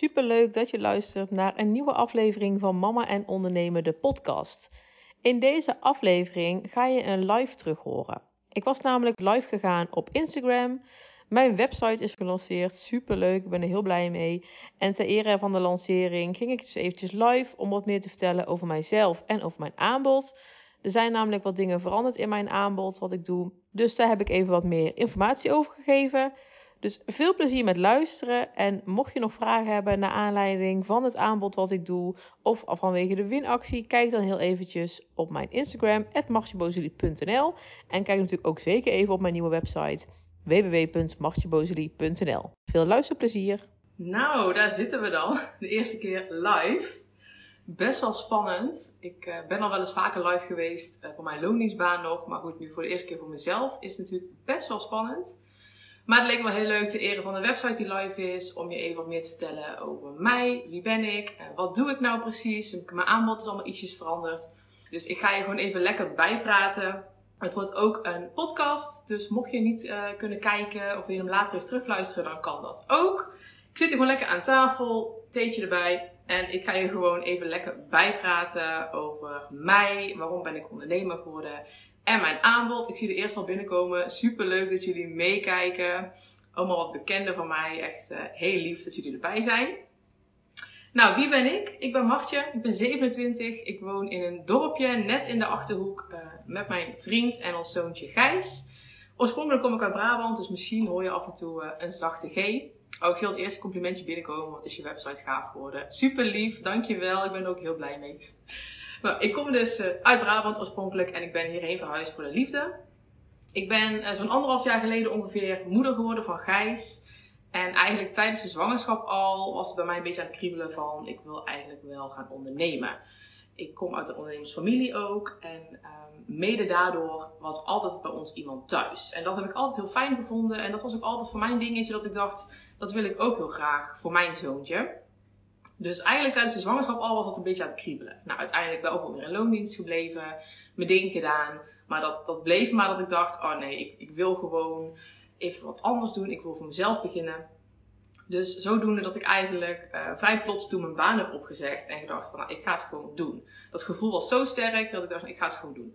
Super leuk dat je luistert naar een nieuwe aflevering van Mama en Ondernemen, de podcast. In deze aflevering ga je een live terug horen. Ik was namelijk live gegaan op Instagram. Mijn website is gelanceerd. Super leuk, ik ben er heel blij mee. En ter ere van de lancering ging ik dus eventjes live om wat meer te vertellen over mijzelf en over mijn aanbod. Er zijn namelijk wat dingen veranderd in mijn aanbod, wat ik doe. Dus daar heb ik even wat meer informatie over gegeven. Dus veel plezier met luisteren. En mocht je nog vragen hebben naar aanleiding van het aanbod wat ik doe, of vanwege de winactie, kijk dan heel eventjes op mijn Instagram, martjebozelie.nl. En kijk natuurlijk ook zeker even op mijn nieuwe website, www.martjebozelie.nl. Veel luisterplezier! Nou, daar zitten we dan. De eerste keer live. Best wel spannend. Ik uh, ben al wel eens vaker live geweest uh, voor mijn loningsbaan nog. Maar goed, nu voor de eerste keer voor mezelf is het natuurlijk best wel spannend. Maar het leek me heel leuk te ere van de website die live is. Om je even wat meer te vertellen over mij. Wie ben ik? Uh, wat doe ik nou precies? Mijn aanbod is allemaal ietsjes veranderd. Dus ik ga je gewoon even lekker bijpraten. Het wordt ook een podcast. Dus mocht je niet kunnen kijken of wil je hem later even terugluisteren, dan kan dat ook. Ik zit hier gewoon lekker aan tafel. Theetje erbij. En ik ga je gewoon even lekker bijpraten over mij, waarom ben ik ondernemer geworden en mijn aanbod. Ik zie er eerst al binnenkomen. Super leuk dat jullie meekijken. Allemaal wat bekenden van mij. Echt uh, heel lief dat jullie erbij zijn. Nou, wie ben ik? Ik ben Martje. Ik ben 27. Ik woon in een dorpje net in de achterhoek uh, met mijn vriend en ons zoontje Gijs. Oorspronkelijk kom ik uit Brabant, dus misschien hoor je af en toe uh, een zachte G. Oh, ik wil het eerste complimentje binnenkomen, wat is je website gaaf geworden. Super lief, dankjewel. Ik ben er ook heel blij mee. Nou, ik kom dus uh, uit Brabant oorspronkelijk en ik ben hierheen verhuisd voor de liefde. Ik ben uh, zo'n anderhalf jaar geleden ongeveer moeder geworden van Gijs. En eigenlijk tijdens de zwangerschap al was het bij mij een beetje aan het kriebelen van ik wil eigenlijk wel gaan ondernemen. Ik kom uit een ondernemersfamilie ook en um, mede daardoor was altijd bij ons iemand thuis. En dat heb ik altijd heel fijn gevonden en dat was ook altijd voor mijn dingetje dat ik dacht dat wil ik ook heel graag voor mijn zoontje. Dus eigenlijk tijdens de zwangerschap al was dat een beetje aan het kriebelen. Nou, uiteindelijk wel gewoon weer in loondienst gebleven, mijn ding gedaan. Maar dat, dat bleef maar dat ik dacht, oh nee, ik, ik wil gewoon even wat anders doen. Ik wil voor mezelf beginnen. Dus zodoende dat ik eigenlijk uh, vrij plots toen mijn baan heb opgezegd en gedacht van, nou, ik ga het gewoon doen. Dat gevoel was zo sterk dat ik dacht, ik ga het gewoon doen.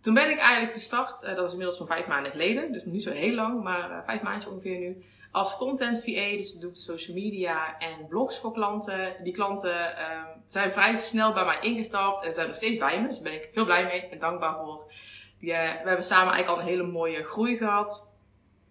Toen ben ik eigenlijk gestart, uh, dat is inmiddels van vijf maanden geleden, dus niet zo heel lang, maar uh, vijf maandjes ongeveer nu als content VA, dus ik doe de social media en blogs voor klanten. Die klanten um, zijn vrij snel bij mij ingestapt en zijn nog steeds bij me. Dus daar ben ik heel blij mee en dankbaar voor. We hebben samen eigenlijk al een hele mooie groei gehad.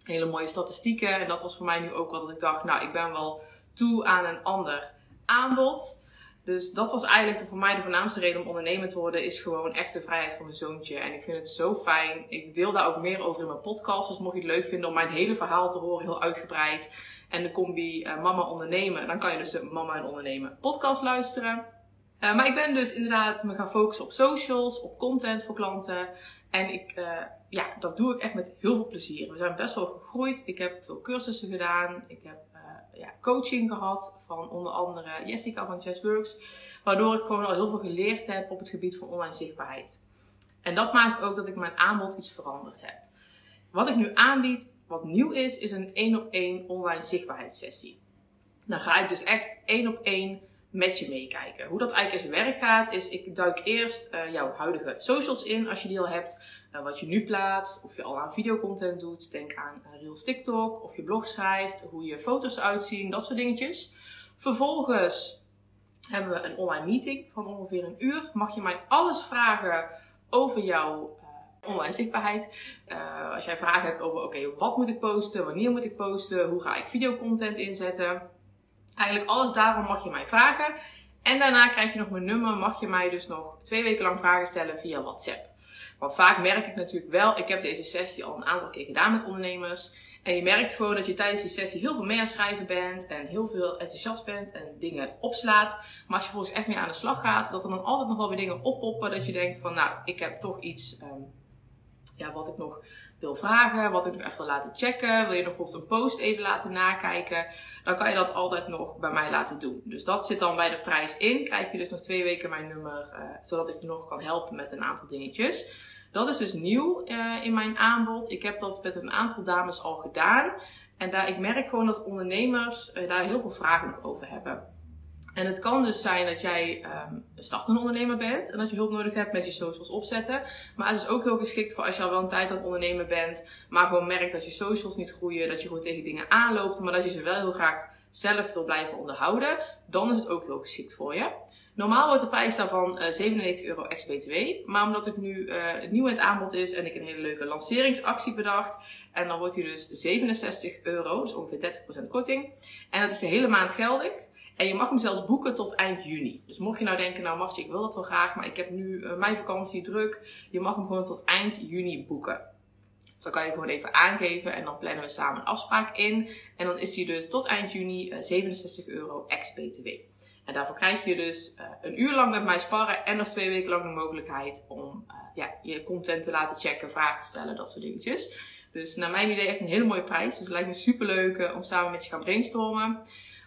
Hele mooie statistieken. En dat was voor mij nu ook wat ik dacht, nou ik ben wel toe aan een ander aanbod. Dus dat was eigenlijk voor mij de voornaamste reden om ondernemer te worden, is gewoon echt de vrijheid van mijn zoontje. En ik vind het zo fijn. Ik deel daar ook meer over in mijn podcast. Dus mocht je het leuk vinden om mijn hele verhaal te horen, heel uitgebreid. En de combi uh, mama ondernemen, dan kan je dus de mama en ondernemen podcast luisteren. Uh, maar ik ben dus inderdaad me gaan focussen op socials, op content voor klanten. En ik, uh, ja, dat doe ik echt met heel veel plezier. We zijn best wel gegroeid. Ik heb veel cursussen gedaan. Ik heb ja, coaching gehad van onder andere Jessica van Chessworks. Waardoor ik gewoon al heel veel geleerd heb op het gebied van online zichtbaarheid. En dat maakt ook dat ik mijn aanbod iets veranderd heb. Wat ik nu aanbied, wat nieuw is, is een één op één online zichtbaarheidssessie. Dan ga ik dus echt één op één met je meekijken. Hoe dat eigenlijk in zijn werk gaat, is ik duik eerst uh, jouw huidige socials in, als je die al hebt. Uh, wat je nu plaatst, of je al aan videocontent doet. Denk aan uh, Reels TikTok, of je blog schrijft, hoe je foto's uitzien, dat soort dingetjes. Vervolgens hebben we een online meeting van ongeveer een uur. Mag je mij alles vragen over jouw online zichtbaarheid. als jij vragen hebt over, oké, wat moet ik posten, wanneer moet ik posten, hoe ga ik videocontent inzetten Eigenlijk alles daarom mag je mij vragen. En daarna krijg je nog mijn nummer, mag je mij dus nog twee weken lang vragen stellen via WhatsApp. Vaak merk ik natuurlijk wel, ik heb deze sessie al een aantal keer gedaan met ondernemers. En je merkt gewoon dat je tijdens die sessie heel veel mee aan schrijven bent en heel veel enthousiast bent en dingen opslaat. Maar als je volgens echt mee aan de slag gaat, dat er dan altijd nog wel weer dingen oppoppen dat je denkt van nou, ik heb toch iets um, ja, wat ik nog wil vragen, wat ik nog even wil laten checken. Wil je nog bijvoorbeeld een post even laten nakijken dan kan je dat altijd nog bij mij laten doen. Dus dat zit dan bij de prijs in. Krijg je dus nog twee weken mijn nummer, uh, zodat ik je nog kan helpen met een aantal dingetjes. Dat is dus nieuw uh, in mijn aanbod. Ik heb dat met een aantal dames al gedaan. En daar, ik merk gewoon dat ondernemers uh, daar heel veel vragen over hebben. En het kan dus zijn dat jij um, een startende ondernemer bent en dat je hulp nodig hebt met je socials opzetten. Maar het is ook heel geschikt voor als je al wel een tijd aan het ondernemen bent, maar gewoon merkt dat je socials niet groeien, dat je gewoon tegen dingen aanloopt, maar dat je ze wel heel graag zelf wil blijven onderhouden. Dan is het ook heel geschikt voor je. Normaal wordt de prijs daarvan uh, 97 euro ex-BTW. Maar omdat het nu uh, nieuw in het aanbod is en ik een hele leuke lanceringsactie bedacht. En dan wordt hij dus 67 euro, dus ongeveer 30% korting. En dat is de hele maand geldig. En je mag hem zelfs boeken tot eind juni. Dus mocht je nou denken, nou Martje, ik wil dat wel graag, maar ik heb nu uh, mijn vakantie druk. Je mag hem gewoon tot eind juni boeken. Dus dan kan je gewoon even aangeven en dan plannen we samen een afspraak in. En dan is hij dus tot eind juni uh, 67 euro ex-BTW. En daarvoor krijg je dus uh, een uur lang met mij sparren en nog twee weken lang de mogelijkheid om uh, ja, je content te laten checken, vragen te stellen, dat soort dingetjes. Dus naar mijn idee echt een hele mooie prijs. Dus het lijkt me super leuk uh, om samen met je gaan brainstormen.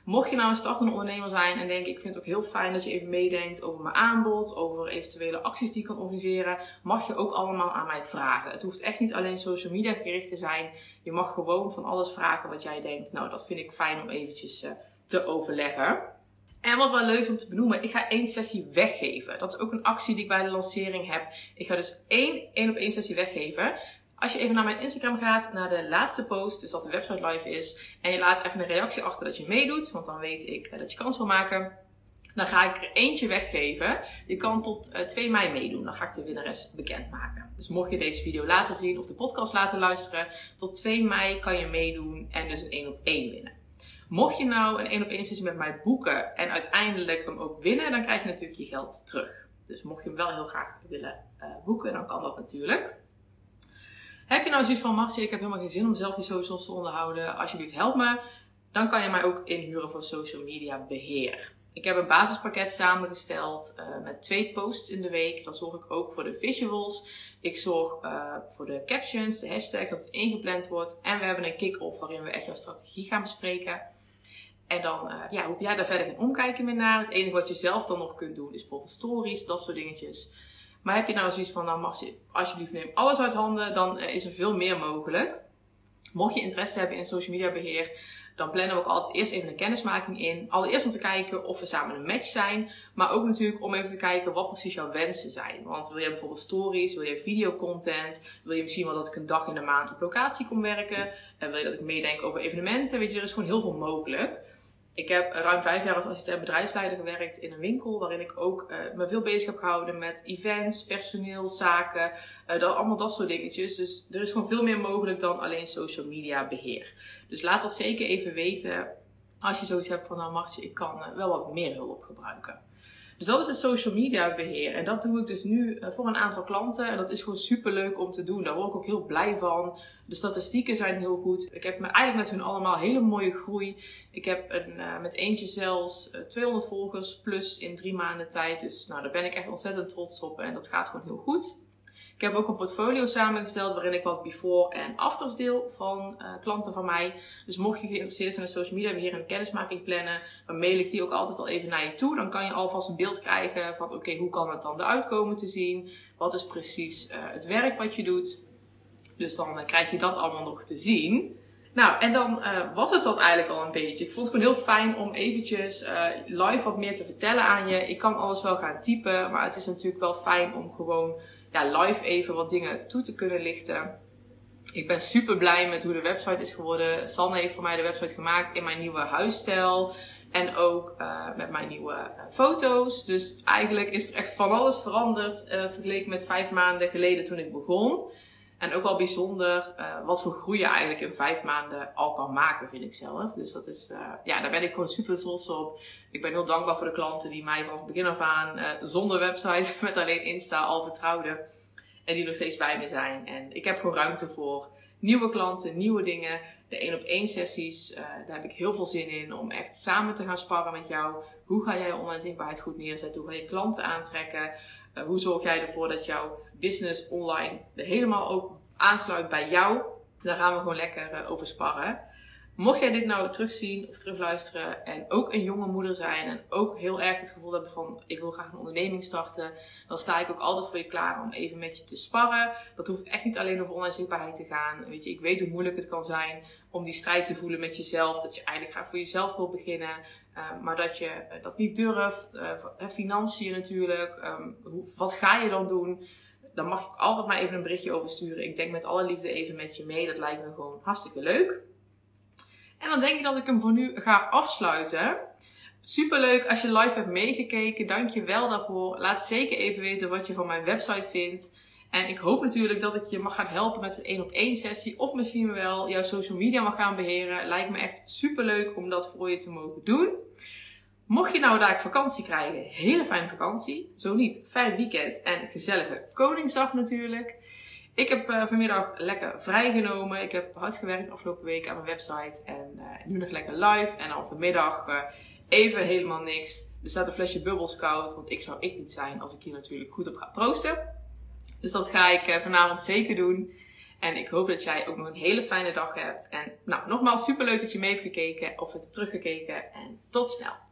Mocht je nou een startende ondernemer zijn en denk ik vind het ook heel fijn dat je even meedenkt over mijn aanbod, over eventuele acties die ik kan organiseren, mag je ook allemaal aan mij vragen. Het hoeft echt niet alleen social media gericht te zijn. Je mag gewoon van alles vragen wat jij denkt. Nou, dat vind ik fijn om eventjes te overleggen. En wat wel leuk is om te benoemen, ik ga één sessie weggeven. Dat is ook een actie die ik bij de lancering heb. Ik ga dus één één op één sessie weggeven. Als je even naar mijn Instagram gaat, naar de laatste post, dus dat de website live is, en je laat even een reactie achter dat je meedoet, want dan weet ik dat je kans wil maken, dan ga ik er eentje weggeven. Je kan tot uh, 2 mei meedoen, dan ga ik de winnares bekendmaken. Dus mocht je deze video laten zien of de podcast laten luisteren, tot 2 mei kan je meedoen en dus een 1 op 1 winnen. Mocht je nou een 1 op 1 sessie met mij boeken en uiteindelijk hem ook winnen, dan krijg je natuurlijk je geld terug. Dus mocht je hem wel heel graag willen uh, boeken, dan kan dat natuurlijk. Heb je nou zoiets van, Martje, ik heb helemaal geen zin om zelf die socials te onderhouden, alsjeblieft help me. Dan kan je mij ook inhuren voor social media beheer. Ik heb een basispakket samengesteld uh, met twee posts in de week. Dan zorg ik ook voor de visuals. Ik zorg uh, voor de captions, de hashtags, dat het ingepland wordt. En we hebben een kick-off waarin we echt jouw strategie gaan bespreken. En dan uh, ja, hoef jij daar verder geen omkijken meer naar. Het enige wat je zelf dan nog kunt doen is bijvoorbeeld stories, dat soort dingetjes. Maar heb je nou zoiets van, nou mag je alsjeblieft neem alles uit handen, dan uh, is er veel meer mogelijk. Mocht je interesse hebben in social media beheer, dan plannen we ook altijd eerst even een kennismaking in. Allereerst om te kijken of we samen een match zijn. Maar ook natuurlijk om even te kijken wat precies jouw wensen zijn. Want wil je bijvoorbeeld stories, wil je videocontent, wil je misschien wel dat ik een dag in de maand op locatie kom werken. En wil je dat ik meedenk over evenementen. Weet je, er is gewoon heel veel mogelijk. Ik heb ruim vijf jaar als assistent bedrijfsleider gewerkt in een winkel waarin ik ook uh, me veel bezig heb gehouden met events, personeel, zaken, dat, allemaal dat soort dingetjes. Dus er is gewoon veel meer mogelijk dan alleen social media beheer. Dus laat dat zeker even weten als je zoiets hebt van nou Martje, ik kan uh, wel wat meer hulp gebruiken. Dus dat is het social media beheer. En dat doe ik dus nu voor een aantal klanten. En dat is gewoon super leuk om te doen. Daar word ik ook heel blij van. De statistieken zijn heel goed. Ik heb me eigenlijk met hun allemaal hele mooie groei. Ik heb een, uh, met eentje zelfs uh, 200 volgers plus in drie maanden tijd. Dus nou, daar ben ik echt ontzettend trots op. En dat gaat gewoon heel goed. Ik heb ook een portfolio samengesteld waarin ik wat before en afters deel van uh, klanten van mij. Dus mocht je geïnteresseerd zijn in social media beheer en kennismaking plannen, dan mail ik die ook altijd al even naar je toe. Dan kan je alvast een beeld krijgen van oké, hoe kan het dan eruit komen te zien? Wat is precies uh, het werk wat je doet? Dus dan uh, krijg je dat allemaal nog te zien. Nou, en dan was het dat eigenlijk al een beetje. Ik vond het gewoon heel fijn om eventjes live wat meer te vertellen aan je. Ik kan alles wel gaan typen, maar het is natuurlijk wel fijn om gewoon ja, live even wat dingen toe te kunnen lichten. Ik ben super blij met hoe de website is geworden. Sanne heeft voor mij de website gemaakt in mijn nieuwe huisstijl. En ook uh, met mijn nieuwe uh, foto's. Dus eigenlijk is echt van alles veranderd uh, vergeleken met vijf maanden geleden toen ik begon. En ook wel bijzonder uh, wat voor groei je eigenlijk in vijf maanden al kan maken, vind ik zelf. Dus dat is, uh, ja, daar ben ik gewoon super trots op. Ik ben heel dankbaar voor de klanten die mij vanaf het begin af aan, uh, zonder website, met alleen Insta, al vertrouwden. En die nog steeds bij me zijn. En ik heb gewoon ruimte voor nieuwe klanten, nieuwe dingen. De één op één sessies, daar heb ik heel veel zin in om echt samen te gaan sparren met jou. Hoe ga jij online zichtbaarheid goed neerzetten? Hoe ga je klanten aantrekken? Uh, hoe zorg jij ervoor dat jouw business online helemaal ook aansluit bij jou? Daar gaan we gewoon lekker uh, over sparren. Mocht jij dit nou terugzien of terugluisteren en ook een jonge moeder zijn en ook heel erg het gevoel hebben van ik wil graag een onderneming starten, dan sta ik ook altijd voor je klaar om even met je te sparren. Dat hoeft echt niet alleen over online te gaan. Weet je, ik weet hoe moeilijk het kan zijn om die strijd te voelen met jezelf, dat je eigenlijk graag voor jezelf wil beginnen. Ehm, maar dat je dat niet durft, financiën natuurlijk, ehm, wat ga je dan doen? Dan mag ik altijd maar even een berichtje over sturen. Ik denk met alle liefde even met je mee. Dat lijkt me gewoon hartstikke leuk. En dan denk ik dat ik hem voor nu ga afsluiten. Super leuk als je live hebt meegekeken. Dank je wel daarvoor. Laat zeker even weten wat je van mijn website vindt. En ik hoop natuurlijk dat ik je mag gaan helpen met een één op één sessie. Of misschien wel jouw social media mag gaan beheren. Lijkt me echt super leuk om dat voor je te mogen doen. Mocht je nou daar vakantie krijgen, hele fijne vakantie. Zo niet, fijn weekend en gezellige Koningsdag natuurlijk. Ik heb uh, vanmiddag lekker vrijgenomen. Ik heb hard gewerkt afgelopen week aan mijn website. En nu nog lekker live. En dan vanmiddag uh, even helemaal niks. Er staat een flesje bubbels koud. Want ik zou ik niet zijn als ik hier natuurlijk goed op ga proosten. Dus dat ga ik vanavond zeker doen. En ik hoop dat jij ook nog een hele fijne dag hebt. En nou, nogmaals super leuk dat je mee hebt gekeken of hebt teruggekeken. En tot snel.